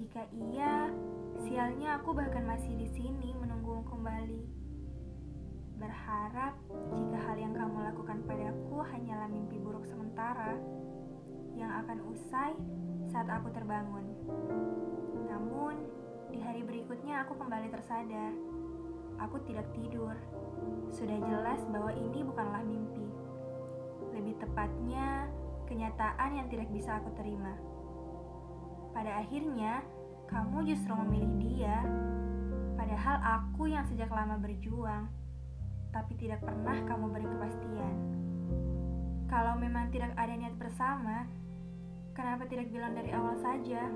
Jika iya, sialnya aku bahkan masih di sini menunggu kembali. Berharap jika hal yang kamu lakukan padaku hanyalah mimpi buruk sementara yang akan usai saat aku terbangun. Namun, di hari berikutnya aku kembali tersadar. Aku tidak tidur. Sudah jelas bahwa ini bukanlah mimpi. Lebih tepatnya, kenyataan yang tidak bisa aku terima. Pada akhirnya, kamu justru memilih dia, padahal aku yang sejak lama berjuang, tapi tidak pernah kamu beri kepastian. Kalau memang tidak ada niat bersama, kenapa tidak bilang dari awal saja?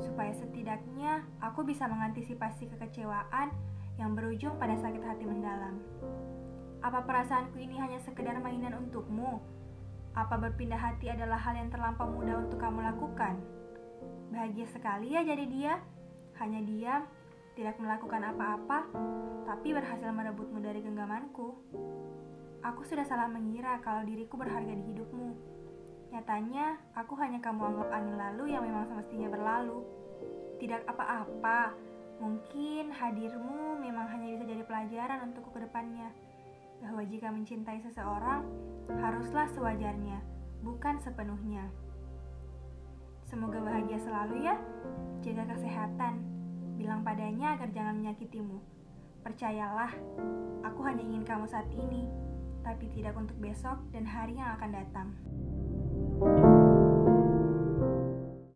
Supaya setidaknya aku bisa mengantisipasi kekecewaan yang berujung pada sakit hati mendalam. Apa perasaanku ini hanya sekedar mainan untukmu? Apa berpindah hati adalah hal yang terlampau mudah untuk kamu lakukan? Bahagia sekali ya jadi dia. Hanya diam, tidak melakukan apa-apa, tapi berhasil merebutmu dari genggamanku. Aku sudah salah mengira kalau diriku berharga di hidupmu. Nyatanya, aku hanya kamu anggap angin lalu yang memang semestinya berlalu. Tidak apa-apa, mungkin hadirmu memang hanya bisa jadi pelajaran untukku ke depannya. Bahwa jika mencintai seseorang, haruslah sewajarnya, bukan sepenuhnya. Semoga bahagia selalu ya. Jaga kesehatan. Bilang padanya agar jangan menyakitimu. Percayalah, aku hanya ingin kamu saat ini, tapi tidak untuk besok dan hari yang akan datang.